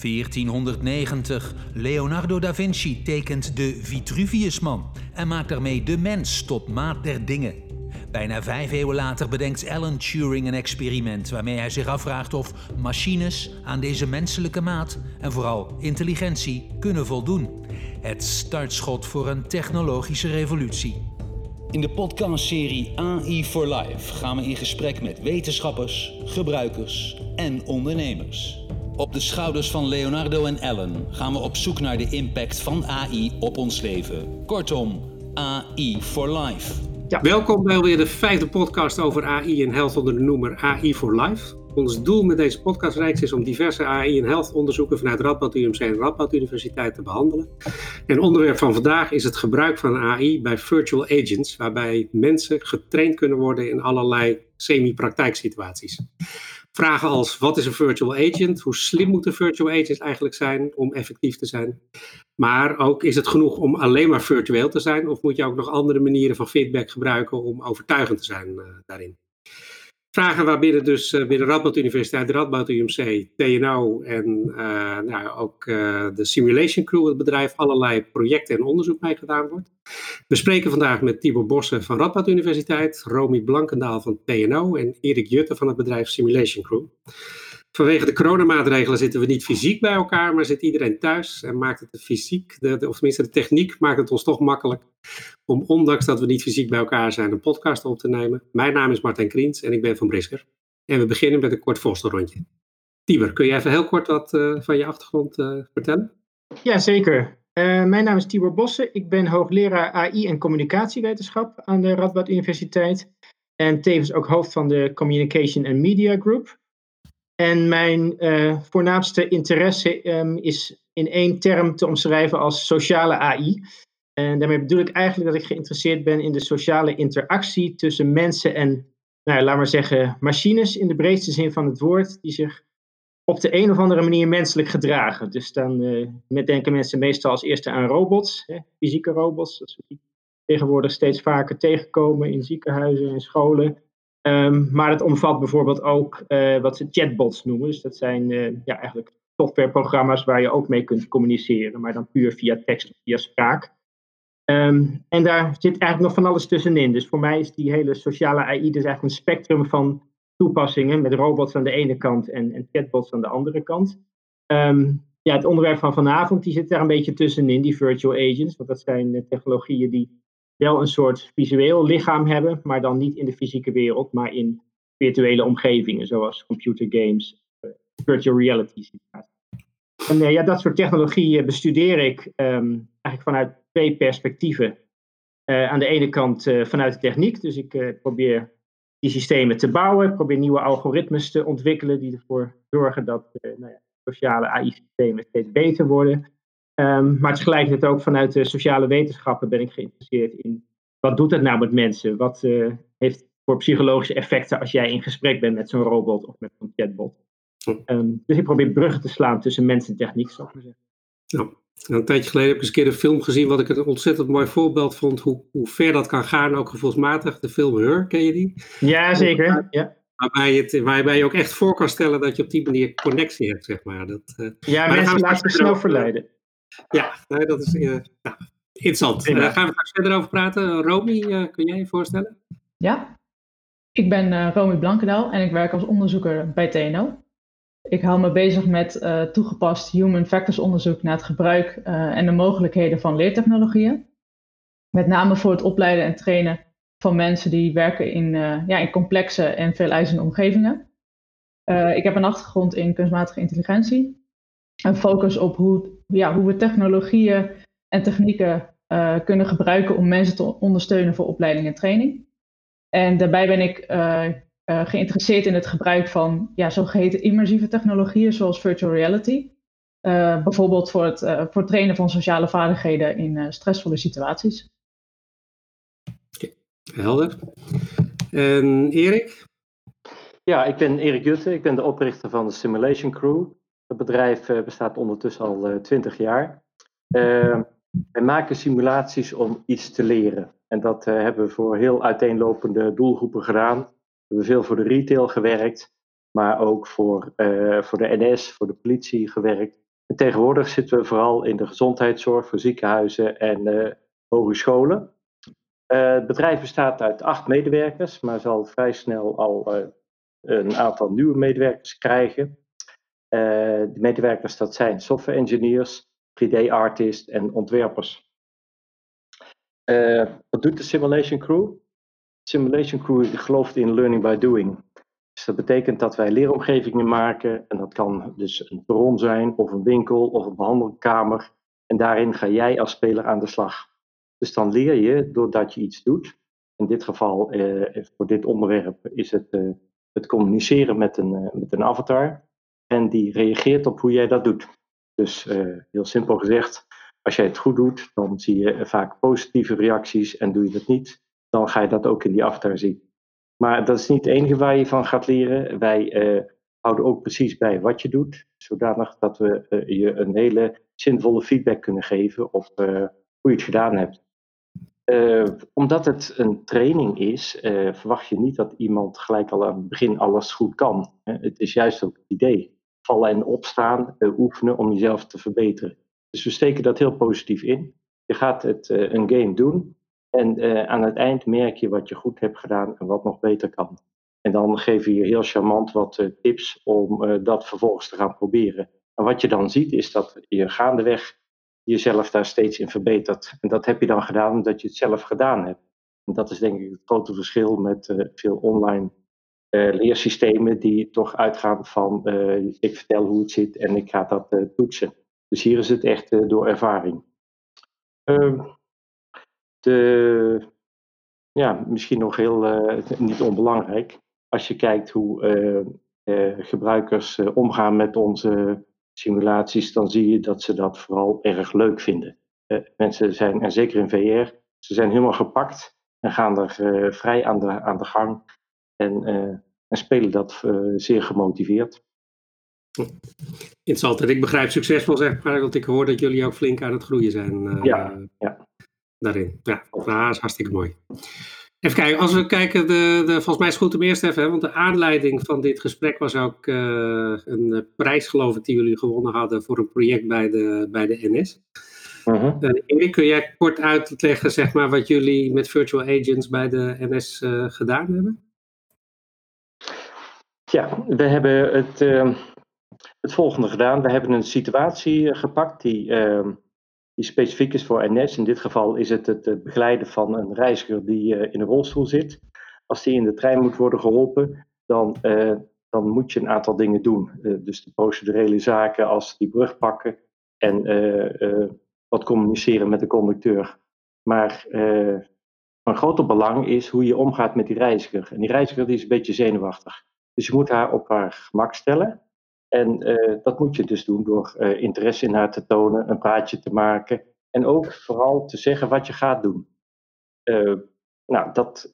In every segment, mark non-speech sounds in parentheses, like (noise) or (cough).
1490. Leonardo da Vinci tekent de Vitruviusman en maakt daarmee de mens tot maat der dingen. Bijna vijf eeuwen later bedenkt Alan Turing een experiment waarmee hij zich afvraagt of machines aan deze menselijke maat en vooral intelligentie kunnen voldoen. Het startschot voor een technologische revolutie. In de podcastserie AI for Life gaan we in gesprek met wetenschappers, gebruikers en ondernemers. Op de schouders van Leonardo en Ellen gaan we op zoek naar de impact van AI op ons leven. Kortom, AI for Life. Ja. Welkom bij alweer de vijfde podcast over AI en health onder de noemer AI for Life. Ons doel met deze podcastreeks is om diverse AI en health onderzoeken vanuit Radboud UMC en Radboud Universiteit te behandelen. En onderwerp van vandaag is het gebruik van AI bij virtual agents, waarbij mensen getraind kunnen worden in allerlei semi-praktijksituaties. Vragen als wat is een virtual agent? Hoe slim moet een virtual agent eigenlijk zijn om effectief te zijn? Maar ook is het genoeg om alleen maar virtueel te zijn? Of moet je ook nog andere manieren van feedback gebruiken om overtuigend te zijn uh, daarin? Vragen waarbinnen dus uh, binnen Radboud Universiteit, Radboud UMC, TNO en uh, nou, ook uh, de Simulation Crew, het bedrijf, allerlei projecten en onderzoek mee gedaan wordt. We spreken vandaag met Tibor Bossen van Radboud Universiteit, Romy Blankendaal van TNO en Erik Jutte van het bedrijf Simulation Crew. Vanwege de coronamaatregelen zitten we niet fysiek bij elkaar, maar zit iedereen thuis en maakt het de fysiek, of tenminste de techniek, maakt het ons toch makkelijk om, ondanks dat we niet fysiek bij elkaar zijn, een podcast op te nemen. Mijn naam is Martijn Kriens en ik ben van Brisker. En we beginnen met een kort voorstelrondje. Tieber, kun je even heel kort wat uh, van je achtergrond uh, vertellen? Ja, zeker. Uh, mijn naam is Tibor Bossen. Ik ben hoogleraar AI en communicatiewetenschap aan de Radboud Universiteit. En tevens ook hoofd van de Communication and Media Group. En mijn uh, voornaamste interesse um, is in één term te omschrijven als sociale AI. En daarmee bedoel ik eigenlijk dat ik geïnteresseerd ben in de sociale interactie tussen mensen en, nou, laat maar zeggen, machines in de breedste zin van het woord, die zich op de een of andere manier menselijk gedragen. Dus dan uh, denken mensen meestal als eerste aan robots, hè, fysieke robots, zoals we die tegenwoordig steeds vaker tegenkomen in ziekenhuizen en scholen. Um, maar het omvat bijvoorbeeld ook uh, wat ze chatbots noemen. Dus dat zijn uh, ja, eigenlijk softwareprogramma's waar je ook mee kunt communiceren, maar dan puur via tekst of via spraak. Um, en daar zit eigenlijk nog van alles tussenin. Dus voor mij is die hele sociale AI dus eigenlijk een spectrum van toepassingen met robots aan de ene kant en, en chatbots aan de andere kant. Um, ja, het onderwerp van vanavond die zit daar een beetje tussenin, die virtual agents. Want dat zijn uh, technologieën die wel een soort visueel lichaam hebben, maar dan niet in de fysieke wereld, maar in virtuele omgevingen, zoals computergames, uh, virtual reality. En uh, ja, dat soort technologieën bestudeer ik um, eigenlijk vanuit twee perspectieven. Aan de ene kant vanuit de techniek, dus ik probeer die systemen te bouwen, ik probeer nieuwe algoritmes te ontwikkelen die ervoor zorgen dat nou ja, sociale AI-systemen steeds beter worden. Um, maar tegelijkertijd ook vanuit de sociale wetenschappen ben ik geïnteresseerd in wat doet het nou met mensen? Wat uh, heeft voor psychologische effecten als jij in gesprek bent met zo'n robot of met zo'n chatbot? Um, dus ik probeer bruggen te slaan tussen mens en techniek, zou ik maar zeggen. Ja. Een tijdje geleden heb ik eens een keer een film gezien, wat ik een ontzettend mooi voorbeeld vond, hoe, hoe ver dat kan gaan, ook gevoelsmatig. De film Her, ken je die? Ja, zeker. Ja. Waarbij, het, waarbij je ook echt voor kan stellen dat je op die manier connectie hebt, zeg maar. Dat, uh, ja, maar mensen laten zich snel verleiden. Ja, nee, dat is uh, nou, interessant. Daar uh, gaan we straks verder over praten. Romy, uh, kun jij je voorstellen? Ja, ik ben uh, Romy Blankendaal en ik werk als onderzoeker bij TNO. Ik hou me bezig met toegepast human factors onderzoek naar het gebruik en de mogelijkheden van leertechnologieën. Met name voor het opleiden en trainen van mensen die werken in, ja, in complexe en veel eisende omgevingen. ik heb een achtergrond in kunstmatige intelligentie. Een focus op hoe ja, hoe we technologieën en technieken uh, kunnen gebruiken om mensen te ondersteunen voor opleiding en training. En daarbij ben ik uh, uh, geïnteresseerd in het gebruik van ja, zogeheten immersieve technologieën zoals virtual reality. bijvoorbeeld voor het, voor het trainen van sociale vaardigheden in stressvolle situaties. Okay, helder. En Erik? Ja, ik ben Erik Jutte. Ik ben de oprichter van de Simulation Crew. Het bedrijf uh, bestaat ondertussen al uh, 20 jaar. Uh, wij maken simulaties om iets te leren. En dat eh, hebben we voor heel uiteenlopende doelgroepen gedaan. We hebben veel voor de retail gewerkt, maar ook voor, eh, voor de NS, voor de politie gewerkt. En tegenwoordig zitten we vooral in de gezondheidszorg voor ziekenhuizen en hogescholen. het bedrijf bestaat uit acht medewerkers, maar zal vrij snel al een aantal nieuwe medewerkers krijgen. De medewerkers dat zijn software engineers, 3D-artists en ontwerpers. wat doet de Simulation Crew? Simulation Crew gelooft in learning by doing. Dus dat betekent dat wij leeromgevingen maken. En dat kan dus een bron zijn, of een winkel, of een behandelkamer. En daarin ga jij als speler aan de slag. Dus dan leer je doordat je iets doet. In dit geval, eh, voor dit onderwerp, is het eh, het communiceren met een, met een avatar. En die reageert op hoe jij dat doet. Dus eh, heel simpel gezegd, als jij het goed doet, dan zie je vaak positieve reacties. En doe je dat niet, dan ga je dat ook in die avatar zien. Maar dat is niet het enige waar je van gaat leren. Wij uh, houden ook precies bij wat je doet, zodanig dat we je een hele zinvolle feedback kunnen geven op hoe je het gedaan hebt. omdat het een training is, verwacht je niet dat iemand gelijk al aan het begin alles goed kan. Het is juist ook het idee. Vallen en opstaan, oefenen om jezelf te verbeteren. Dus we steken dat heel positief in. Je gaat het, een game doen en uh, aan het eind merk je wat je goed hebt gedaan en wat nog beter kan. En dan geef je je heel charmant wat tips om dat vervolgens te gaan proberen. En wat je dan ziet is dat je gaandeweg jezelf daar steeds in verbetert. En dat heb je dan gedaan omdat je het zelf gedaan hebt. En dat is denk ik het grote verschil met veel online leersystemen die toch uitgaan van ik vertel hoe het zit en ik ga dat toetsen. Dus hier is het echt door ervaring. Ehm, de, ja, misschien nog heel uh, niet onbelangrijk, als je kijkt hoe uh, uh, gebruikers omgaan met onze simulaties, dan zie je dat ze dat vooral erg leuk vinden. mensen zijn, en zeker in VR, ze zijn helemaal gepakt en gaan er vrij aan de, aan de gang en, en spelen dat zeer gemotiveerd. Interessant. Ik begrijp succesvol zeg maar, want ik hoor dat jullie ook flink aan het groeien zijn. ja, ja daarin. Ja, dat is hartstikke mooi. Even kijken, als we kijken, de, de, volgens mij is het goed om eerst even, hè, want de aanleiding van dit gesprek was ook uh, een prijs, geloof ik, die jullie gewonnen hadden voor een project bij de, bij de NS. Uh, kun jij kort uitleggen, zeg maar, wat jullie met virtual agents bij de NS gedaan hebben? Ja, we hebben het, uh, het volgende gedaan. We hebben een situatie gepakt die ehm, die specifiek is voor NS. In dit geval is het het begeleiden van een reiziger die uh, in een rolstoel zit. Als die in de trein moet worden geholpen, dan, uh, dan moet je een aantal dingen doen. Dus de procedurele zaken als die brug pakken en wat communiceren met de conducteur. Maar van groter belang is hoe je omgaat met die reiziger. En die reiziger die is een beetje zenuwachtig. Dus je moet haar op haar gemak stellen. En uh, dat moet je dus doen door uh, interesse in haar te tonen, een praatje te maken en ook vooral te zeggen wat je gaat doen. Uh, nou, dat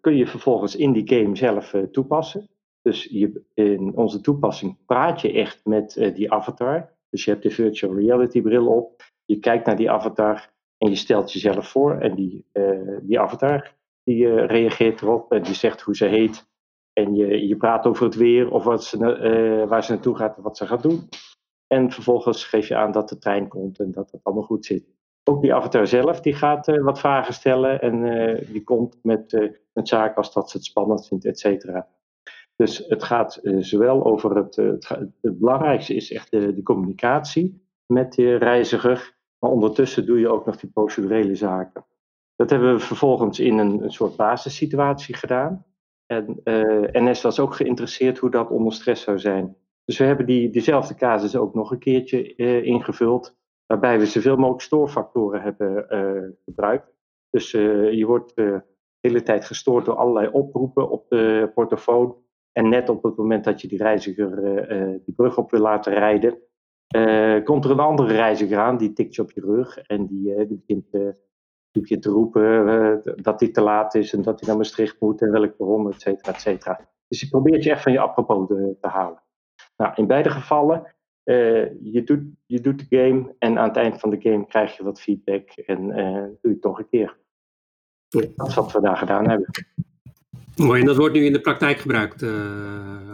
kun je vervolgens in die game zelf toepassen. Dus je, in onze toepassing praat je echt met die avatar. Dus je hebt de virtual reality bril op, je kijkt naar die avatar en je stelt jezelf voor. En die, die avatar die reageert erop en die zegt hoe ze heet en je, je praat over het weer of wat ze, uh, waar ze naartoe gaat en wat ze gaat doen. En vervolgens geef je aan dat de trein komt en dat het allemaal goed zit. Ook die avatar zelf, die gaat uh, wat vragen stellen en uh, die komt met, met zaken als dat ze het spannend vindt, et cetera. Dus het gaat zowel over het, het, belangrijkste is echt de, de communicatie met de reiziger, maar ondertussen doe je ook nog die procedurele zaken. Dat hebben we vervolgens in een soort basissituatie gedaan. En uh, NS was ook geïnteresseerd hoe dat onder stress zou zijn. Dus we hebben die, diezelfde casus ook nog een keertje uh, ingevuld, waarbij we zoveel mogelijk stoorfactoren hebben uh, gebruikt. Dus je wordt de hele tijd gestoord door allerlei oproepen op de portofoon. En net op het moment dat je die reiziger die brug op wil laten rijden, komt er een andere reiziger aan, die tikt je op je rug en die, die begint je te roepen uh, dat hij te laat is en dat hij naar Maastricht moet en welk perron, et cetera, et cetera. Dus je probeert je echt van je apropos te, te halen. Nou, in beide gevallen, uh, je, doet, je doet de game en aan het eind van de game krijg je wat feedback en uh, doe je het nog een keer. Dat is wat we daar gedaan hebben. Mooi, en dat wordt nu in de praktijk gebruikt?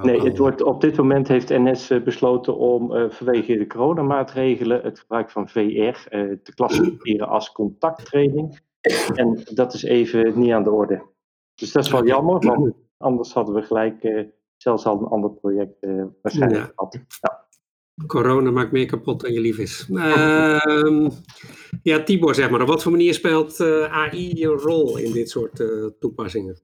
nee, het wordt, op dit moment heeft NS besloten om vanwege de coronamaatregelen het gebruik van VR te klassificeren als contacttraining. En dat is even niet aan de orde. Dus dat is wel jammer, want anders hadden we gelijk zelfs al een ander project waarschijnlijk ja. gehad. Ja. Corona maakt meer kapot dan je lief is. Uh, ja, Tibor, zeg maar. Op wat voor manier speelt uh, eh, AI een rol in dit soort uh, toepassingen?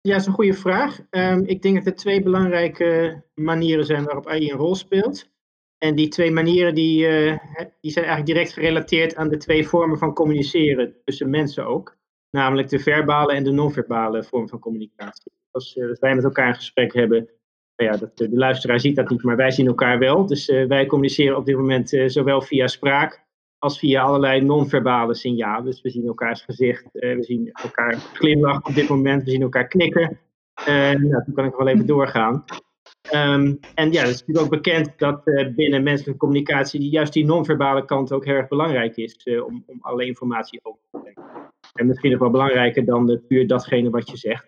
Ja, dat is een goede vraag. Um, ik denk dat er twee belangrijke manieren zijn waarop AI een rol speelt. En die twee manieren die, uh, die zijn eigenlijk direct gerelateerd aan de twee vormen van communiceren tussen mensen ook. Namelijk de verbale en de non-verbale vorm van communicatie. Als wij met elkaar een gesprek hebben, ja, dat, de luisteraar ziet dat niet, maar wij zien elkaar wel. Dus wij communiceren op dit moment zowel via spraak als via allerlei non-verbale signalen. Dus we zien elkaars gezicht, uh, we zien elkaar glimlachen op dit moment, we zien elkaar knikken. nou, toen kan ik nog wel even (laughs) doorgaan. Um, en ja, het is natuurlijk ook bekend dat binnen menselijke communicatie die, juist die non-verbale kant ook heel erg belangrijk is om, om alle informatie over te brengen. En misschien nog wel belangrijker dan puur datgene wat je zegt.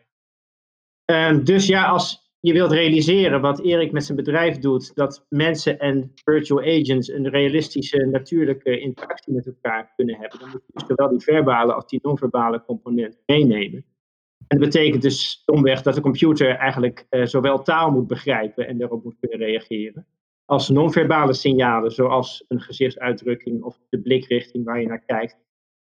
Um, dus ja, als, je wilt realiseren wat Erik met zijn bedrijf doet, dat mensen en virtual agents een realistische, natuurlijke interactie met elkaar kunnen hebben. Dan moet je dus zowel die verbale als die non-verbale component meenemen. En dat betekent dus omweg dat de computer eigenlijk uh, zowel taal moet begrijpen en daarop moet kunnen reageren, als non-verbale signalen, zoals een gezichtsuitdrukking of de blikrichting waar je naar kijkt.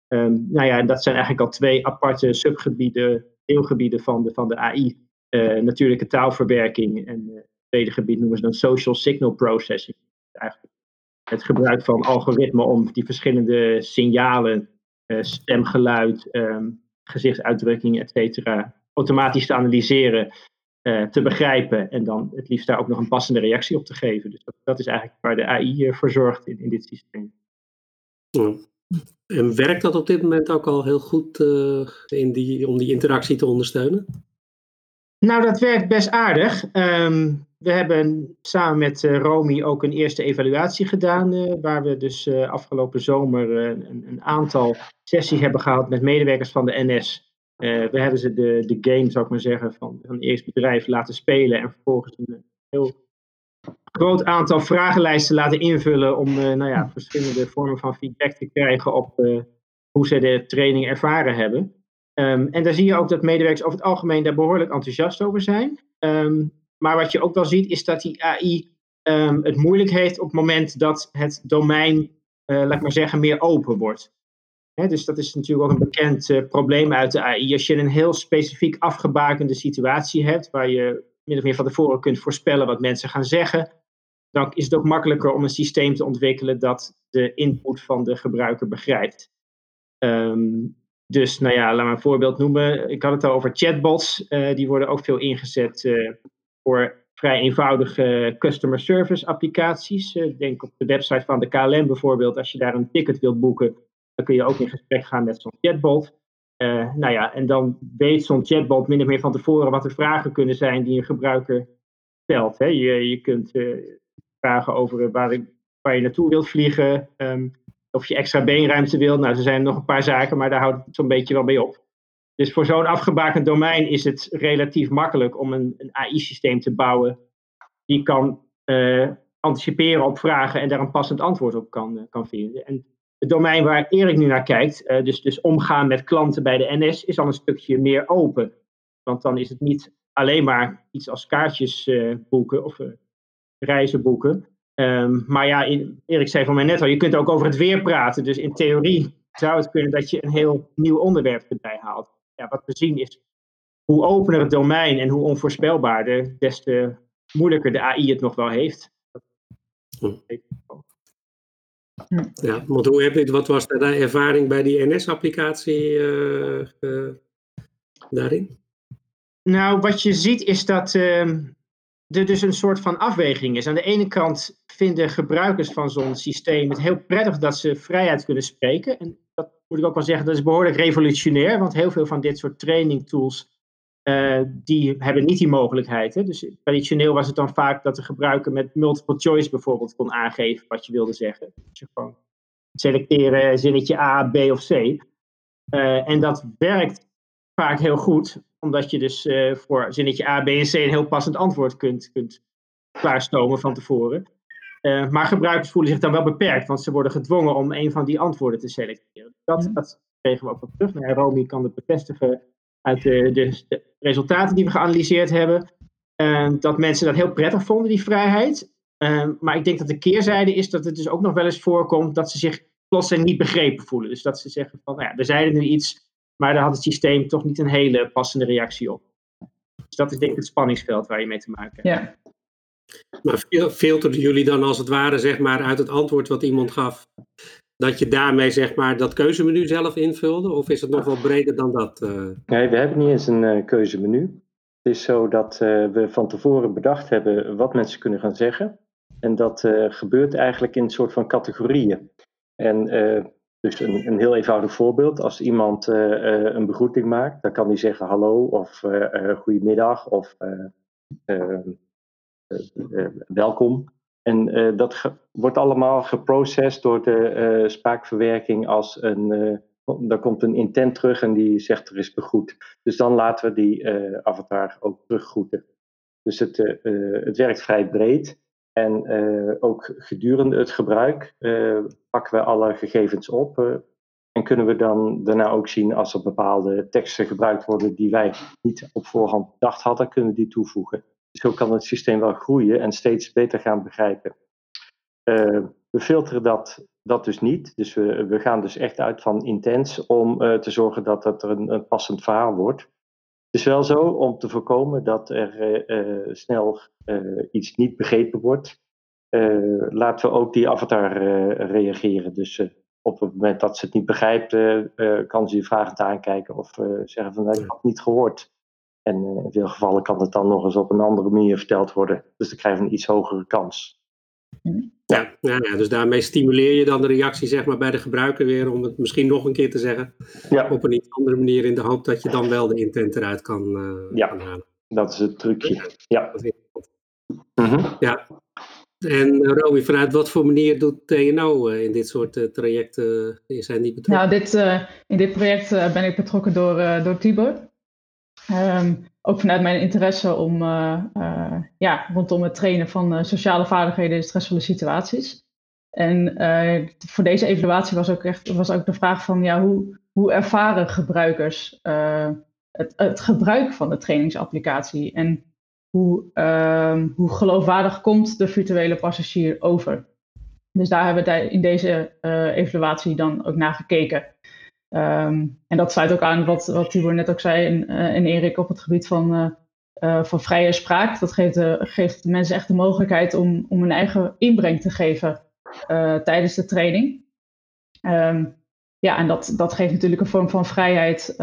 Um, nou ja, dat zijn eigenlijk al twee aparte subgebieden, deelgebieden van de, van de AI natuurlijke taalverwerking. En uh, het tweede gebied noemen ze dan social signal processing. Eigenlijk het gebruik van algoritmen om die verschillende signalen, uh, stemgeluid, um, gezichtsuitdrukking, et cetera, automatisch te analyseren, te begrijpen en dan het liefst daar ook nog een passende reactie op te geven. Dus dat, is eigenlijk waar de AI voor zorgt in, in dit systeem. En werkt dat op dit moment ook al heel goed in die, om die interactie te ondersteunen? Nou, dat werkt best aardig. Um, we hebben samen met uh, Romy ook een eerste evaluatie gedaan, uh, waar we dus uh, afgelopen zomer een, een, aantal sessies hebben gehad met medewerkers van de NS. we hebben ze de, de game, zou ik maar zeggen, van, van het eerste bedrijf laten spelen en vervolgens een heel groot aantal vragenlijsten laten invullen om nou ja, verschillende vormen van feedback te krijgen op hoe ze de training ervaren hebben. Um, en daar zie je ook dat medewerkers over het algemeen daar behoorlijk enthousiast over zijn. Um, maar wat je ook wel ziet is dat die AI ehm, het moeilijk heeft op het moment dat het domein, uh, laat ik maar zeggen, meer open wordt. Dus dat is natuurlijk ook een bekend uh, probleem uit de AI. Als je een heel specifiek afgebakende situatie hebt, waar je min of meer van tevoren kunt voorspellen wat mensen gaan zeggen, dan is het ook makkelijker om een systeem te ontwikkelen dat de input van de gebruiker begrijpt. Um, dus nou ja, laat me een voorbeeld noemen. Ik had het al over chatbots. Uh, die worden ook veel ingezet uh, voor vrij eenvoudige customer service applicaties. Uh, denk op de website van de KLM bijvoorbeeld. Als je daar een ticket wilt boeken, dan kun je ook in gesprek gaan met zo'n chatbot. nou ja, en dan weet zo'n chatbot min of meer van tevoren wat de vragen kunnen zijn die een gebruiker stelt. Hè. Je, je kunt vragen over waar, waar, je naartoe wilt vliegen. Um, of je extra beenruimte wil. Nou, er zijn nog een paar zaken, maar daar houdt het zo'n beetje wel bij op. Dus voor zo'n afgebakend domein is het relatief makkelijk om een, een AI-systeem te bouwen die kan uh, anticiperen op vragen en daar een passend antwoord op kan, uh, kan vinden. En het domein waar Erik nu naar kijkt, uh, dus, dus omgaan met klanten bij de NS, is al een stukje meer open. Want dan is het niet alleen maar iets als kaartjes boeken of reizen boeken, Um, maar ja, Erik zei van mij net al, je kunt ook over het weer praten. Dus in theorie zou het kunnen dat je een heel nieuw onderwerp erbij haalt. Ja, wat we zien is, hoe opener het domein en hoe onvoorspelbaarder, des te moeilijker de AI het nog wel heeft. Ja, want hoe heb je, wat was de ervaring bij die NS-applicatie uh, uh, daarin? Nou, wat je ziet is dat uh, er dus een soort van afweging is. Aan de ene kant vinden gebruikers van zo'n systeem het heel prettig dat ze vrijheid kunnen spreken. En dat moet ik ook wel zeggen, dat is behoorlijk revolutionair, want heel veel van dit soort training tools, uh, die hebben niet die mogelijkheid. Hè? Dus traditioneel was het dan vaak dat de gebruiker met multiple choice bijvoorbeeld kon aangeven wat je wilde zeggen. Dus je gewoon selecteren zinnetje A, B of C. Uh, en dat werkt vaak heel goed, omdat je dus voor zinnetje A, B en C een heel passend antwoord kunt, kunt klaarstomen van tevoren. maar gebruikers voelen zich dan wel beperkt, want ze worden gedwongen om een van die antwoorden te selecteren. Dat, dat kregen we ook wel terug. Nou, Romy kan het bevestigen uit de, de, de, resultaten die we geanalyseerd hebben. dat mensen dat heel prettig vonden, die vrijheid. maar ik denk dat de keerzijde is dat het dus ook nog wel eens voorkomt dat ze zich plotseling niet begrepen voelen. Dus dat ze zeggen van, nou ja, we zeiden nu iets, maar daar had het systeem toch niet een hele passende reactie op. Dus dat is denk ik het spanningsveld waar je mee te maken hebt. Ja. Maar filterden jullie dan als het ware zeg maar uit het antwoord wat iemand gaf, dat je daarmee zeg maar dat keuzemenu zelf invulde? Of is het nog wel breder dan dat? Uh... Nee, we hebben niet eens een uh, keuzemenu. Het is zo dat uh, we van tevoren bedacht hebben wat mensen kunnen gaan zeggen. En dat gebeurt eigenlijk in een soort van categorieën. En dus een, een, heel eenvoudig voorbeeld. Als iemand een begroeting maakt, dan kan hij zeggen hallo of goedemiddag of welkom. En uh, dat wordt allemaal geprocessed door de uh, spraakverwerking als een. Uh, daar komt een intent terug en die zegt er is begroet. Dus dan laten we die avatar ook teruggroeten. Dus het, het werkt vrij breed. En ook gedurende het gebruik pakken we alle gegevens op. en kunnen we dan daarna ook zien als er bepaalde teksten gebruikt worden die wij niet op voorhand bedacht hadden, kunnen we die toevoegen. Zo kan het systeem wel groeien en steeds beter gaan begrijpen. We filteren dat, dat dus niet. Dus we, we gaan dus echt uit van intens om te zorgen dat het een, een, passend verhaal wordt. Het is wel zo om te voorkomen dat er uh, snel iets niet begrepen wordt. laten we ook die avatar reageren. Dus op het moment dat ze het niet begrijpt, kan ze je vragend aankijken of zeggen van ik heb het niet gehoord. En eh, in veel gevallen kan het dan nog eens op een andere manier verteld worden. Dus dan krijg je een iets hogere kans. Ja, ja, ja, dus daarmee stimuleer je dan de reactie zeg maar, bij de gebruiker weer om het misschien nog een keer te zeggen. Ja. Op een iets andere manier in de hoop dat je dan wel de intent eruit kan, uh, ja, halen. Dat is het trucje. Ja. Mm ja. En uh, Romy, vanuit wat voor manier doet TNO in dit soort trajecten? Zijn die betrokken? Nou, dit, in dit project ben ik betrokken door, door Tibor. Ehm, ook vanuit mijn interesse om, uh, uh, ja, rondom het trainen van uh, sociale vaardigheden in stressvolle situaties. En voor deze evaluatie was ook, echt, was ook de vraag van ja, hoe, hoe ervaren gebruikers het, het, gebruik van de trainingsapplicatie en hoe, ehm, hoe geloofwaardig komt de virtuele passagier over. Dus daar hebben we in deze evaluatie dan ook naar gekeken. Ehm, en dat sluit ook aan wat, wat Tibor net ook zei en, en Erik op het gebied van, uh, uh, van vrije spraak. Dat geeft, geeft mensen echt de mogelijkheid om, om hun eigen inbreng te geven tijdens de training. Um, ja, en dat, dat geeft natuurlijk een vorm van vrijheid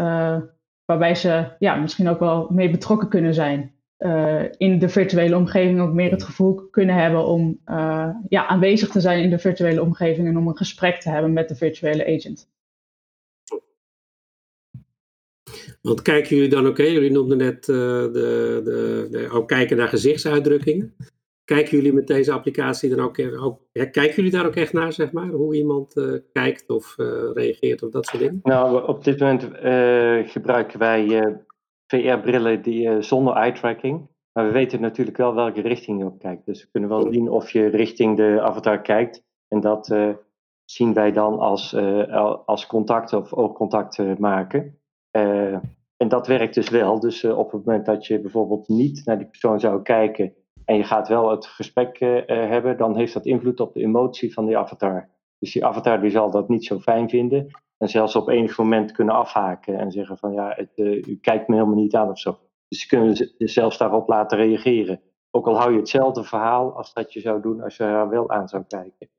waarbij ze ja, misschien ook wel mee betrokken kunnen zijn. in de virtuele omgeving ook meer het gevoel kunnen hebben om ja, aanwezig te zijn in de virtuele omgeving en om een gesprek te hebben met de virtuele agent. Want kijken jullie dan ook, jullie noemden net uh, de, de, de, ook kijken naar gezichtsuitdrukkingen. Kijken jullie met deze applicatie dan ook, ook kijken jullie daar ook echt naar, zeg maar, hoe iemand uh, kijkt of uh, reageert of dat soort dingen? Nou, op dit moment gebruiken wij VR-brillen die, zonder eye-tracking. Maar we weten natuurlijk wel welke richting je op kijkt. Dus we kunnen wel zien of je richting de avatar kijkt. En dat zien wij dan als, als contact of oogcontact maken. Uh, en dat werkt dus wel. Dus uh, op het moment dat je bijvoorbeeld niet naar die persoon zou kijken en je gaat wel het gesprek uh, hebben, dan heeft dat invloed op de emotie van die avatar. Dus die avatar die zal dat niet zo fijn vinden en zelfs op enig moment kunnen afhaken en zeggen van ja, het, u kijkt me helemaal niet aan of zo. Dus je kunnen ze zelfs daarop laten reageren. Ook al hou je hetzelfde verhaal als dat je zou doen als je haar wel aan zou kijken.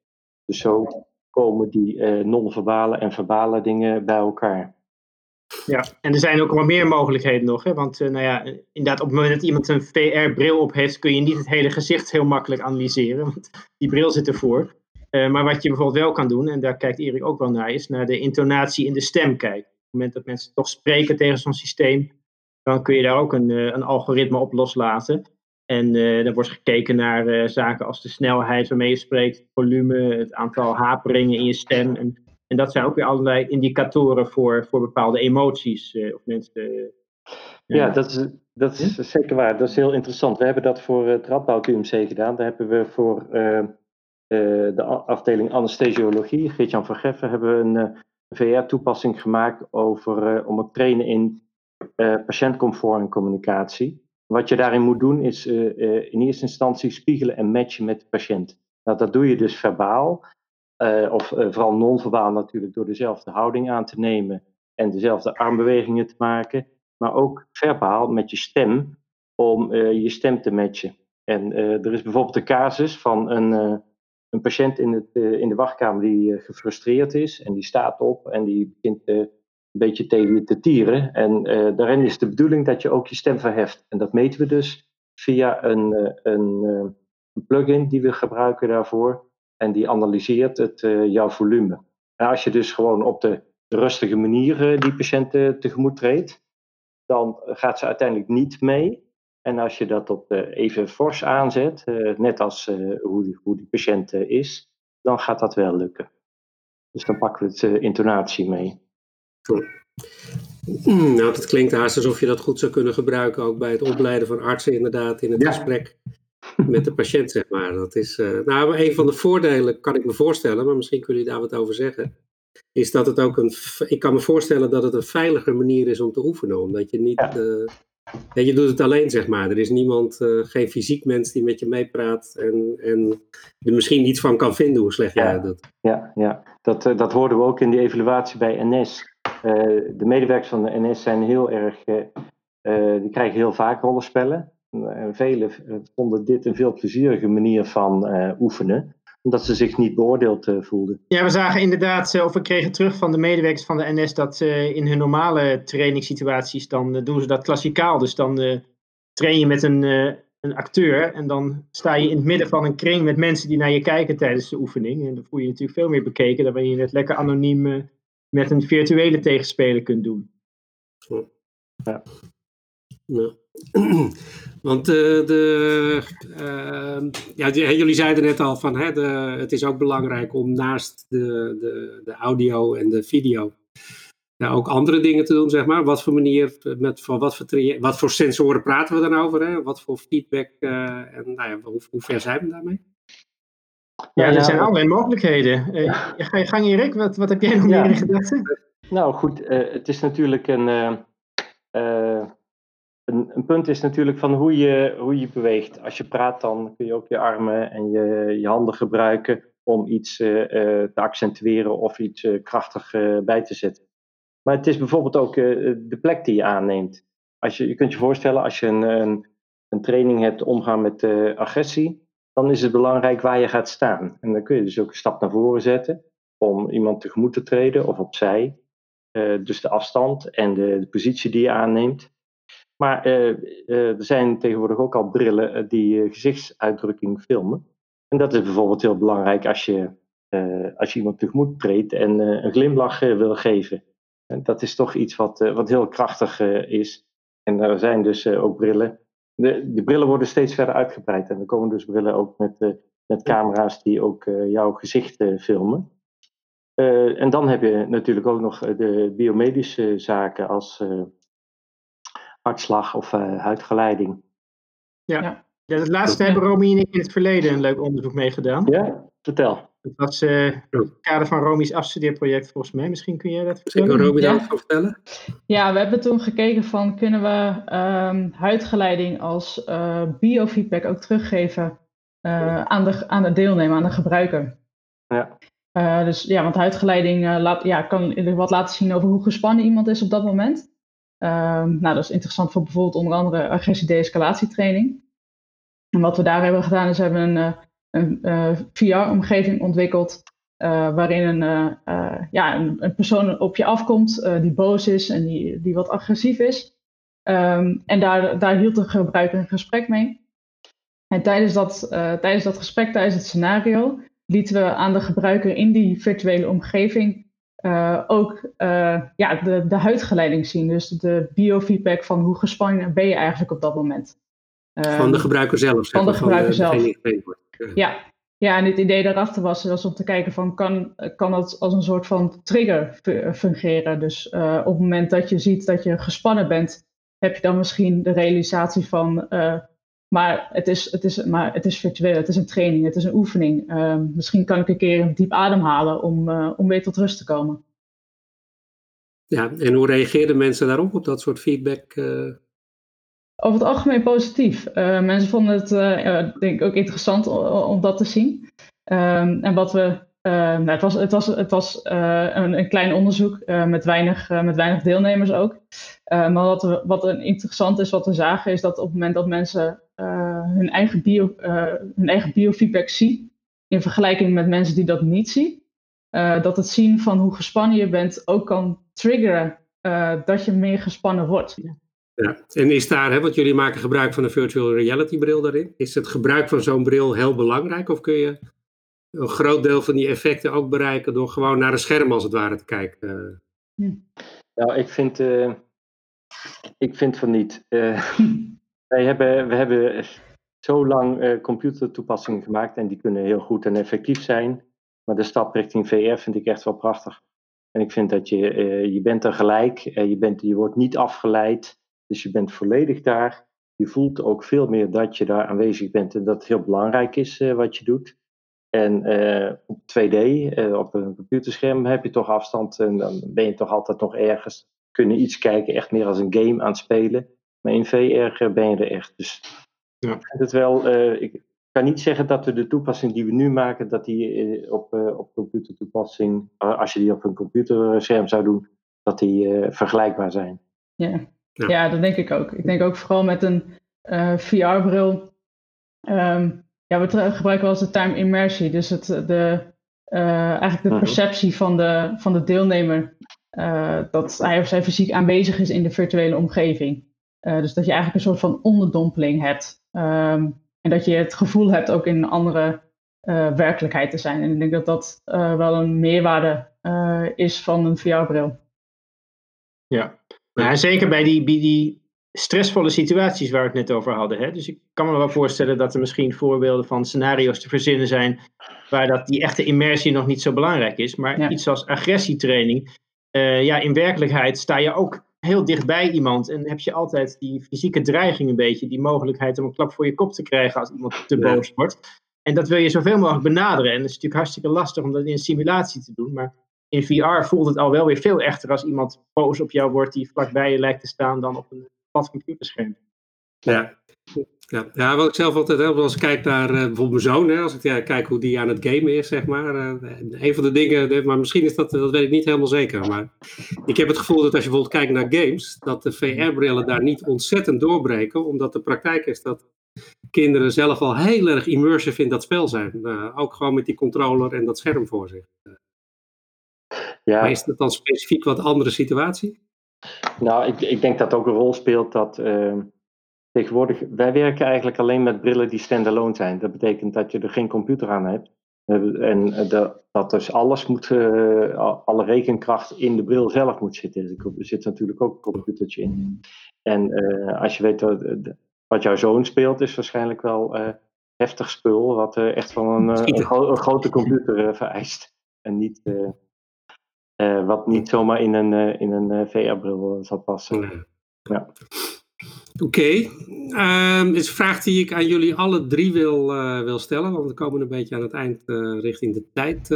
Dus zo komen die non-verbale en verbale dingen bij elkaar. Ja, en er zijn ook wel meer mogelijkheden nog. Hè? Want uh, nou ja, inderdaad, op het moment dat iemand een VR-bril op heeft, kun je niet het hele gezicht heel makkelijk analyseren. Want die bril zit ervoor. Uh, maar wat je bijvoorbeeld wel kan doen, en daar kijkt Erik ook wel naar, is naar de intonatie in de stem kijken. Op het moment dat mensen toch spreken tegen zo'n systeem, dan kun je daar ook een, uh, een algoritme op loslaten. En dan wordt gekeken naar zaken als de snelheid waarmee je spreekt, het volume, het aantal haperingen in je stem. En en dat zijn ook weer allerlei indicatoren voor, voor bepaalde emoties. Uh, of mensen Ja, dat is, dat is zeker waar. Dat is heel interessant. We hebben dat voor het Radboud UMC gedaan. Daar hebben we voor uh, de afdeling anesthesiologie, Geert-Jan van Geffen, hebben we een VR-toepassing gemaakt over, om het trainen in patiëntcomfort en communicatie. Wat je daarin moet doen is in eerste instantie spiegelen en matchen met de patiënt. Nou, dat doe je dus verbaal, of vooral non-verbaal natuurlijk, door dezelfde houding aan te nemen en dezelfde armbewegingen te maken maar ook verbaal met je stem om uh, je stem te matchen. En er is bijvoorbeeld een casus van een, een patiënt in, het, in de wachtkamer die gefrustreerd is en die staat op en die begint een beetje tegen je te tieren. En daarin is de bedoeling dat je ook je stem verheft. En dat meten we dus via een, een, een plugin die we gebruiken daarvoor. En die analyseert het, jouw volume. En als je dus gewoon op de rustige manier die patiënt tegemoet treedt, dan gaat ze uiteindelijk niet mee. En als je dat op even fors aanzet, eh, net als eh, hoe, die, hoe die patiënt eh, is, dan gaat dat wel lukken. Dus dan pakken we het intonatie mee. Hmm, nou, dat klinkt haast alsof je dat goed zou kunnen gebruiken, ook bij het opleiden van artsen, inderdaad, in het gesprek (laughs) met de patiënt, zeg maar. Dat is, nou, een van de voordelen kan ik me voorstellen, maar misschien kunnen jullie daar wat over zeggen is dat het ook een. Ik kan me voorstellen dat het een veilige manier is om te oefenen. Omdat je niet. Ja. je doet het alleen, zeg maar. Er is niemand, uh, geen fysiek mens die met je meepraat en, en er misschien iets van kan vinden hoe slecht jij het doet. Ja, ja. Dat, uh, dat hoorden we ook in die evaluatie bij NS. Uh, de medewerkers van de NS zijn heel erg. die krijgen heel vaak rollenspellen. Velen vonden dit een veel plezierige manier van oefenen omdat ze zich niet beoordeeld uh, voelden. Ja, we zagen inderdaad, of we kregen terug van de medewerkers van de NS, dat uh, in hun normale trainingssituaties, dan doen ze dat klassikaal. Dus dan train je met een, een acteur en dan sta je in het midden van een kring met mensen die naar je kijken tijdens de oefening. En dan voel je, je natuurlijk veel meer bekeken dan wanneer je het lekker anoniem met een virtuele tegenspeler kunt doen. Ja. Ja. (clears throat) Want uh, de, uh, ja, jullie zeiden net al van hè, de, het is ook belangrijk om naast de, de, de audio en de video ja, ook andere dingen te doen, zeg maar. Wat voor manier, met, van wat, voor, wat voor sensoren praten we dan over? Hè? Wat voor feedback uh, en nou ja, hoe, hoe ver zijn we daarmee? Ja, er zijn allerlei mogelijkheden. Uh, ga je gang Erik, wat, wat heb jij nog meer in gedachten? Nou goed, het is natuurlijk een een, een, punt is natuurlijk van hoe je, hoe je beweegt. Als je praat, dan kun je ook je armen en je, je handen gebruiken om iets uh, te accentueren of iets uh, krachtig bij te zetten. Maar het is bijvoorbeeld ook de plek die je aanneemt. Als je, je kunt je voorstellen, als je een, een, een training hebt omgaan met agressie, dan is het belangrijk waar je gaat staan. En dan kun je dus ook een stap naar voren zetten om iemand tegemoet te treden of opzij. dus de afstand en de, de positie die je aanneemt. Maar uh, uh, er zijn tegenwoordig ook al brillen uh, die gezichtsuitdrukking filmen. En dat is bijvoorbeeld heel belangrijk als je, als je iemand tegemoet treedt en een glimlach wil geven. En dat is toch iets wat, wat heel krachtig is. En er zijn dus ook brillen. De, de brillen worden steeds verder uitgebreid. En er komen dus brillen ook met, met camera's die ook jouw gezicht filmen. en dan heb je natuurlijk ook nog de biomedische zaken als hartslag of uh, huidgeleiding. Ja. ja. laatste hebben Romy en ik in het verleden een leuk onderzoek mee gedaan. Ja, vertel. Dat was uh, het kader van Romy's afstudeerproject volgens mij. Misschien kun je dat vertellen? Kan Romy ja. vertellen? Ja, we hebben toen gekeken van kunnen we um, huidgeleiding als uh, biofeedback ook teruggeven aan, de, aan de deelnemer, aan de gebruiker. Ja. Uh, dus ja, want huidgeleiding uh, laat, ja, kan wat laten zien over hoe gespannen iemand is op dat moment. Um, nou, dat is interessant voor bijvoorbeeld onder andere agressie-de-escalatietraining. En wat we daar hebben gedaan is hebben een, eh, een, uh, VR-omgeving ontwikkeld uh, waarin een, ja, een, persoon op je afkomt die boos is en die, die wat agressief is. Um, en daar, daar hield de gebruiker een gesprek mee. En tijdens dat, tijdens dat gesprek, tijdens het scenario, lieten we aan de gebruiker in die virtuele omgeving uh, ook uh, ja, de, de huidgeleiding zien. Dus de biofeedback van hoe gespannen ben je eigenlijk op dat moment. Van de gebruiker zelf. Van de gebruiker zelf. Ja. ja, en het idee daarachter was, was om te kijken van kan, kan dat als een soort van trigger fungeren. Dus uh, op het moment dat je ziet dat je gespannen bent heb je dan misschien de realisatie van, maar, het is, het is, maar het is virtueel, het is een training, het is een oefening. Ehm, misschien kan ik een keer een diep ademhalen om, om weer tot rust te komen. Ja, en hoe reageerden mensen daarop, op dat soort feedback? Over het algemeen positief. Uh, mensen vonden het uh, denk ik ook interessant om, dat te zien. Um, en wat we. Uh, nou, het was, het was, het was een, een, klein onderzoek met, weinig, met weinig deelnemers ook. maar wat, we, wat interessant is, wat we zagen, is dat op het moment dat mensen hun, eigen bio, hun eigen biofeedback zien, in vergelijking met mensen die dat niet zien, dat het zien van hoe gespannen je bent ook kan triggeren dat je meer gespannen wordt. Ja, en is daar, hè, want jullie maken gebruik van een virtual reality bril daarin, is het gebruik van zo'n bril heel belangrijk of kun je een groot deel van die effecten ook bereiken door gewoon naar een scherm als het ware te kijken? Nou, ik vind, uh, ik vind van niet. Uh, (laughs) wij hebben, we hebben zo lang uh, computertoepassingen gemaakt en die kunnen heel goed en effectief zijn. Maar de stap richting VR vind ik echt wel prachtig. En ik vind dat je, je bent er gelijk, je, bent, je wordt niet afgeleid. Dus je bent volledig daar. Je voelt ook veel meer dat je daar aanwezig bent en dat het heel belangrijk is uh, wat je doet. En uh, op 2D, uh, eh, op een computerscherm, heb je toch afstand en dan ben je toch altijd nog ergens. Kunnen iets kijken, echt meer als een game aan het spelen. Maar in VR ben je er echt. Dus ja. ik vind het wel. ik kan niet zeggen dat we de toepassing die we nu maken, dat die op, op computertoepassing, als je die op een computerscherm zou doen, dat die vergelijkbaar zijn. Ja. Ja. dat denk ik ook. Ik denk ook vooral met een uh, eh, VR-bril. Ehm, ja, we gebruiken wel eens de time immersie. Dus het, de, uh, eigenlijk de mhm. perceptie van de, van de deelnemer. Uh, dat hij of zij fysiek aanwezig is in de virtuele omgeving. Dus dat je eigenlijk een soort van onderdompeling hebt. Um, en dat je het gevoel hebt ook in een andere werkelijkheid te zijn. En ik denk dat dat wel een meerwaarde is van een VR-bril. Ja, nou, zeker bij die, bij die stressvolle situaties waar we het net over hadden. Hè? Dus ik kan me wel voorstellen dat er misschien voorbeelden van scenario's te verzinnen zijn waar dat, die echte immersie nog niet zo belangrijk is. Maar iets als agressietraining, ja, in werkelijkheid sta je ook heel dichtbij iemand en heb je altijd die fysieke dreiging een beetje, die mogelijkheid om een klap voor je kop te krijgen als iemand te boos wordt. En dat wil je zoveel mogelijk benaderen. En het is natuurlijk hartstikke lastig om dat in een simulatie te doen, maar in VR voelt het al wel weer veel echter als iemand boos op jou wordt die vlakbij je lijkt te staan dan op een plat computerscherm. Ja. Ja. ja, wat ik zelf altijd heb, als ik kijk naar uh, bijvoorbeeld mijn zoon, hè, als ik ja, kijk hoe die aan het gamen is, zeg maar. Uh, een van de dingen, maar misschien is dat, dat weet ik niet helemaal zeker, maar ik heb het gevoel dat als je bijvoorbeeld kijkt naar games, dat de VR-brillen daar niet ontzettend doorbreken, omdat de praktijk is dat kinderen zelf al heel erg immersive in dat spel zijn. Uh, ook gewoon met die controller en dat scherm voor zich. Ja. Maar is dat dan specifiek wat andere situatie? Nou, ik, ik denk dat ook een rol speelt dat uh, tegenwoordig, wij werken eigenlijk alleen met brillen die standalone zijn. Dat betekent dat je er geen computer aan hebt. En de, dat dus alles moet, uh, alle rekenkracht in de bril zelf moet zitten. Er zit natuurlijk ook een computertje in. En uh, als je weet wat, jouw zoon speelt, is waarschijnlijk wel heftig spul, wat echt van een, een, een, grote computer vereist. En niet uh, wat niet zomaar in een, uh, in een eh, VR-bril zal passen. Ja. Oké, okay. um, is een vraag die ik aan jullie alle drie wil, wil stellen, want we komen een beetje aan het eind richting de tijd.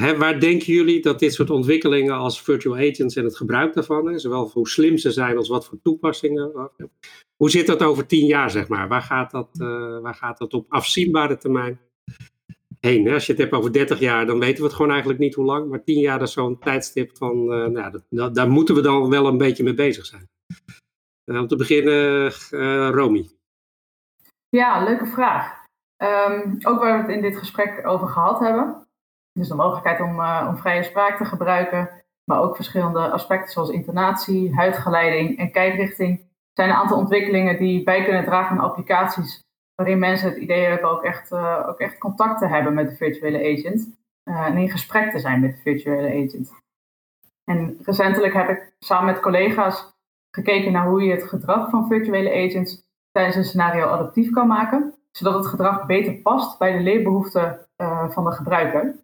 Hè, waar denken jullie dat dit soort ontwikkelingen als virtual agents en het gebruik daarvan, zowel voor hoe slim ze zijn als wat voor toepassingen, hoe zit dat over tien jaar, zeg maar? Waar gaat dat, waar gaat dat op afzienbare termijn? heen. Als je het hebt over 30 jaar, dan weten we het gewoon eigenlijk niet hoe lang. Maar 10 jaar is zo'n tijdstip van, nou, daar moeten we dan wel een beetje mee bezig zijn. Uh, om te beginnen, uh, Romy. Ja, leuke vraag. Um, ook waar we het in dit gesprek over gehad hebben. Dus de mogelijkheid om, om vrije spraak te gebruiken. Maar ook verschillende aspecten zoals intonatie, huidgeleiding en kijkrichting. zijn een aantal ontwikkelingen die bij kunnen dragen aan applicaties waarin mensen het idee hebben ook echt, ook echt contact te hebben met de virtuele agent. En in gesprek te zijn met de virtuele agent. En recentelijk heb ik samen met collega's gekeken naar hoe je het gedrag van virtuele agents tijdens een scenario adaptief kan maken, zodat het gedrag beter past bij de leerbehoeften uh, van de gebruiker.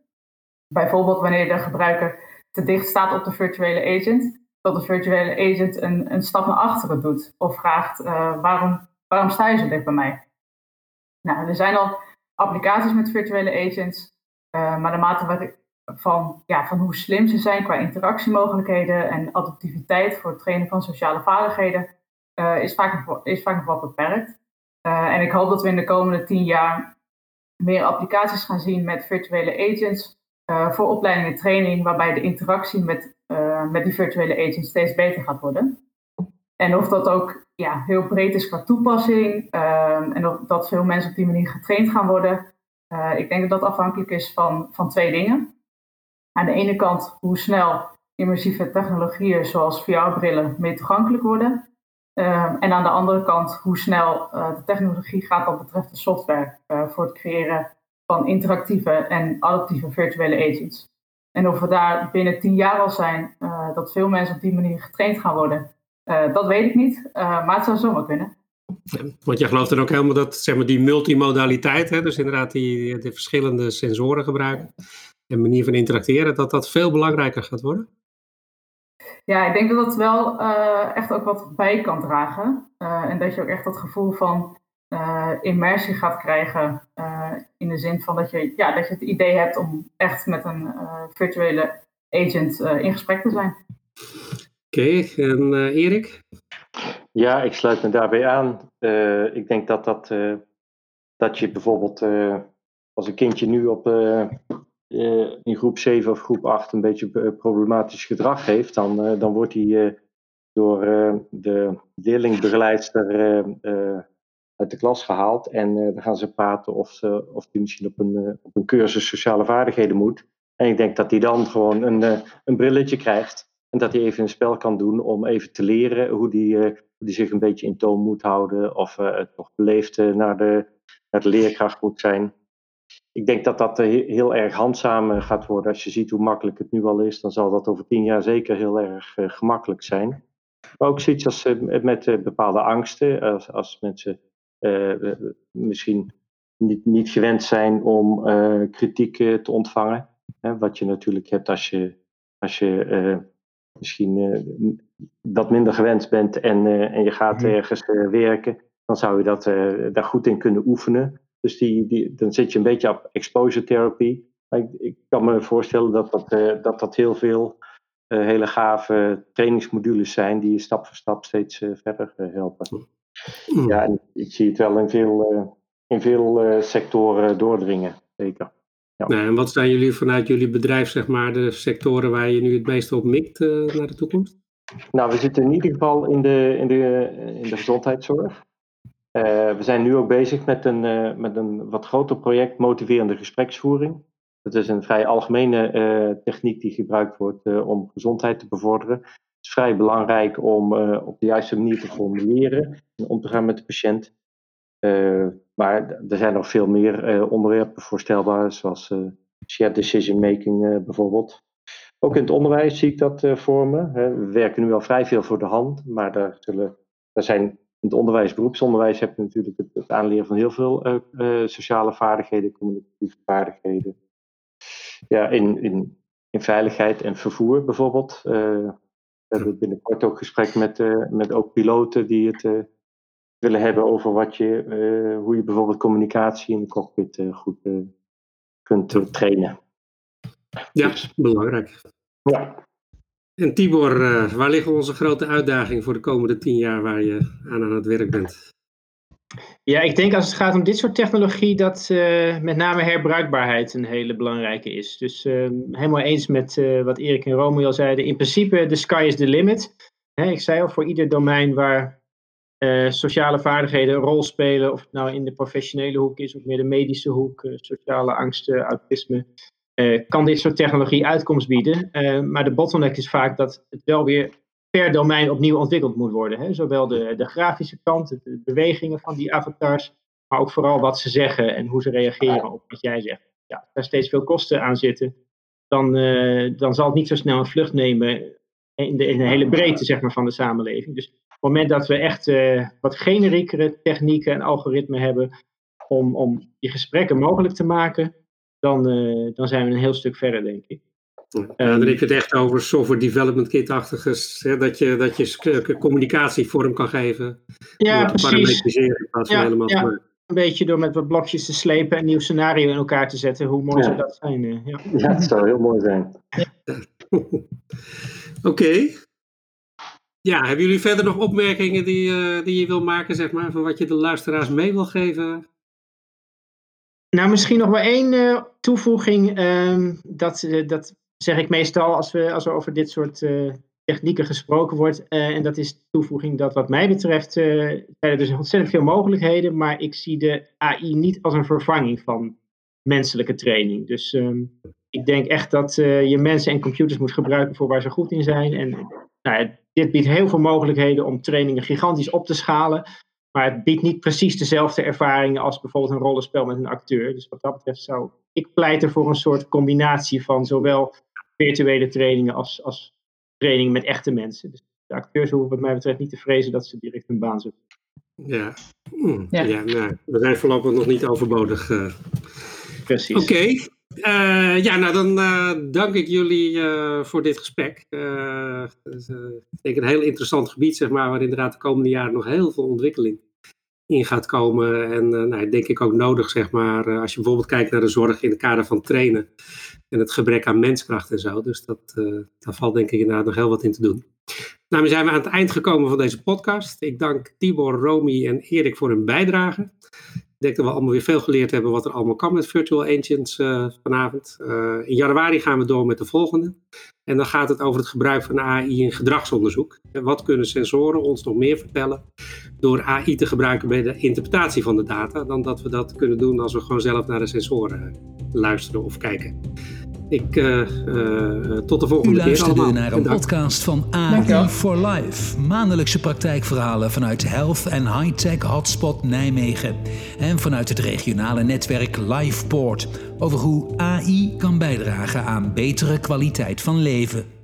Bijvoorbeeld wanneer de gebruiker te dicht staat op de virtuele agent, dat de virtuele agent een, een stap naar achteren doet. Of vraagt, waarom, waarom sta je zo dicht bij mij? Nou, er zijn al applicaties met virtuele agents, maar de mate van, ja, van hoe slim ze zijn qua interactiemogelijkheden en adaptiviteit voor het trainen van sociale vaardigheden, is, vaak nog, is vaak nog wat beperkt. en ik hoop dat we in de komende tien jaar meer applicaties gaan zien met virtuele agents uh, voor opleiding en training, waarbij de interactie met, met die virtuele agents steeds beter gaat worden. En of dat ook ja, heel breed is qua toepassing uh, en dat veel mensen op die manier getraind gaan worden. Ik denk dat dat afhankelijk is van, van twee dingen. Aan de ene kant hoe snel immersieve technologieën zoals VR-brillen meer toegankelijk worden. Ehm, en aan de andere kant hoe snel uh, de technologie gaat wat betreft de software uh, voor het creëren van interactieve en adaptieve virtuele agents. En of we daar binnen tien jaar al zijn, uh, dat veel mensen op die manier getraind gaan worden, dat weet ik niet. maar het zou zomaar kunnen. Want jij gelooft dan ook helemaal dat zeg maar, die multimodaliteit, hè, dus inderdaad die, die verschillende sensoren gebruiken en manier van interacteren, dat dat veel belangrijker gaat worden? Ja, ik denk dat dat wel uh, echt ook wat bij kan dragen. Uh, en dat je ook echt dat gevoel van uh, immersie gaat krijgen. in de zin van dat je, ja, dat je het idee hebt om echt met een virtuele agent in gesprek te zijn. Oké, okay, en Erik? Ja, ik sluit me daarbij aan. ik denk dat, dat, dat je bijvoorbeeld als een kindje nu op in groep 7 of groep 8 een beetje eh, problematisch gedrag heeft, dan, uh, dan wordt hij door de leerlingbegeleidster uit de klas gehaald. En dan gaan ze praten of, ze, of die misschien op een, op een cursus sociale vaardigheden moet. En ik denk dat hij dan gewoon een, een brilletje krijgt. En dat hij even een spel kan doen om even te leren hoe die, die zich een beetje in toon moet houden. Of het nog beleefd naar, de, naar de leerkracht moet zijn ik denk dat dat heel erg handzaam eh, gaat worden. Als je ziet hoe makkelijk het nu al is, dan zal dat over tien jaar zeker heel erg uh, gemakkelijk zijn. Maar ook zoiets als met bepaalde angsten. Als, als mensen misschien niet, niet gewend zijn om kritiek te ontvangen. Hè, wat je natuurlijk hebt als je, als je misschien dat minder gewend bent en, en je gaat mhm. ergens werken. Dan zou je dat, daar goed in kunnen oefenen. Dus die, die, dan zit je een beetje op exposure therapy. Ik, ik kan me voorstellen dat dat, uh, dat, dat heel veel uh, hele gave trainingsmodules zijn die je stap voor stap steeds uh, verder helpen. Mm. Ja, en ik zie het wel in veel, in veel sectoren doordringen, zeker. Ja. Nou, en wat zijn jullie vanuit jullie bedrijf, zeg maar, de sectoren waar je nu het meeste op mikt naar de toekomst? Nou, we zitten in ieder geval in de, in de, in de gezondheidszorg. Uh, we zijn nu ook bezig met een, uh, met een wat groter project motiverende gespreksvoering. Dat is een vrij algemene uh, techniek die gebruikt wordt om gezondheid te bevorderen. Het is vrij belangrijk om op de juiste manier te formuleren en om te gaan met de patiënt. maar er zijn nog veel meer onderwerpen voorstelbaar, zoals shared decision making bijvoorbeeld. Ook in het onderwijs zie ik dat voor me. We werken nu al vrij veel voor de hand, maar daar, zullen, daar zijn in het onderwijs, beroepsonderwijs, heb je natuurlijk het, het aanleren van heel veel uh, uh, sociale vaardigheden, communicatieve vaardigheden. Ja, in, in, in veiligheid en vervoer bijvoorbeeld. Uh, we hebben binnenkort ook gesprek met, met ook piloten die het willen hebben over wat je, hoe je bijvoorbeeld communicatie in de cockpit goed kunt trainen. Ja, dus, belangrijk. Ja. En Tibor, uh, waar liggen onze grote uitdagingen voor de komende tien jaar waar je aan aan het werk bent? Ja, ik denk als het gaat om dit soort technologie dat uh, met name herbruikbaarheid een hele belangrijke is. Dus uh, helemaal eens met wat Erik en Romeo al zeiden. In principe, the sky is the limit. Hè, ik zei al, voor ieder domein waar sociale vaardigheden een rol spelen, of het nou in de professionele hoek is of meer de medische hoek, sociale angsten, autisme, uh, kan dit soort technologie uitkomst bieden. Uh, maar de bottleneck is vaak dat het wel weer per domein opnieuw ontwikkeld moet worden. Hè? Zowel de, de grafische kant, de bewegingen van die avatars, maar ook vooral wat ze zeggen en hoe ze reageren op wat jij zegt. Ja, als er steeds veel kosten aan zitten, dan, uh, dan zal het niet zo snel een vlucht nemen in de, in de hele breedte zeg maar, van de samenleving. Dus op het moment dat we echt wat generiekere technieken en algoritmen hebben om, om die gesprekken mogelijk te maken, dan, uh, dan zijn we een heel stuk verder, denk ik. Ja, dan heb je het echt over software development kit-achtiges, dat je, dat je communicatie vorm kan geven. Ja, precies. in plaats van helemaal ja. Een beetje door met wat blokjes te slepen en een nieuw scenario in elkaar te zetten. Hoe mooi zou dat zijn? Eh, ja. ja, het zou heel mooi zijn. (laughs) Oké. Ja, hebben jullie verder nog opmerkingen die, uh, die je wil maken, zeg maar, van wat je de luisteraars mee wil geven? Nou, misschien nog wel één uh, toevoeging. Uh, dat, uh, dat zeg ik meestal als, we, als er over dit soort technieken gesproken wordt. en dat is de toevoeging dat wat mij betreft zijn er dus ontzettend veel mogelijkheden. Maar ik zie de AI niet als een vervanging van menselijke training. Dus um, ik denk echt dat je mensen en computers moet gebruiken voor waar ze goed in zijn. En nou, dit biedt heel veel mogelijkheden om trainingen gigantisch op te schalen. Maar het biedt niet precies dezelfde ervaringen als bijvoorbeeld een rollenspel met een acteur. Dus wat dat betreft zou ik pleiten voor een soort combinatie van zowel virtuele trainingen als, als trainingen met echte mensen. Dus de acteurs hoeven wat mij betreft niet te vrezen dat ze direct hun baan zoeken. Ja, hm. ja. ja nou, we zijn voorlopig nog niet overbodig. Uh... Precies. Oké, uh, ja, nou dan uh, dank ik jullie uh, voor dit gesprek. Het is ik denk een heel interessant gebied, zeg maar, waar inderdaad de komende jaren nog heel veel ontwikkeling in gaat komen. En nou, denk ik ook nodig, zeg maar, als je bijvoorbeeld kijkt naar de zorg in het kader van trainen en het gebrek aan menskracht en zo. Dus dat, daar valt denk ik inderdaad nog heel wat in te doen. Nou, we zijn aan het eind gekomen van deze podcast. Ik dank Tibor, Romy en Erik voor hun bijdrage. Ik denk dat we allemaal weer veel geleerd hebben wat er allemaal kan met virtual uh, vanavond. In januari gaan we door met de volgende. En dan gaat het over het gebruik van AI in gedragsonderzoek. Wat kunnen sensoren ons nog meer vertellen door AI te gebruiken bij de interpretatie van de data, dan dat we dat kunnen doen als we gewoon zelf naar de sensoren luisteren of kijken. Ik, uh, uh, tot de volgende U keer. U luisterde naar een podcast van AI for Life. Maandelijkse praktijkverhalen vanuit Health en High-Tech Hotspot Nijmegen. En vanuit het regionale netwerk LifePort. Over hoe AI kan bijdragen aan betere kwaliteit van leven.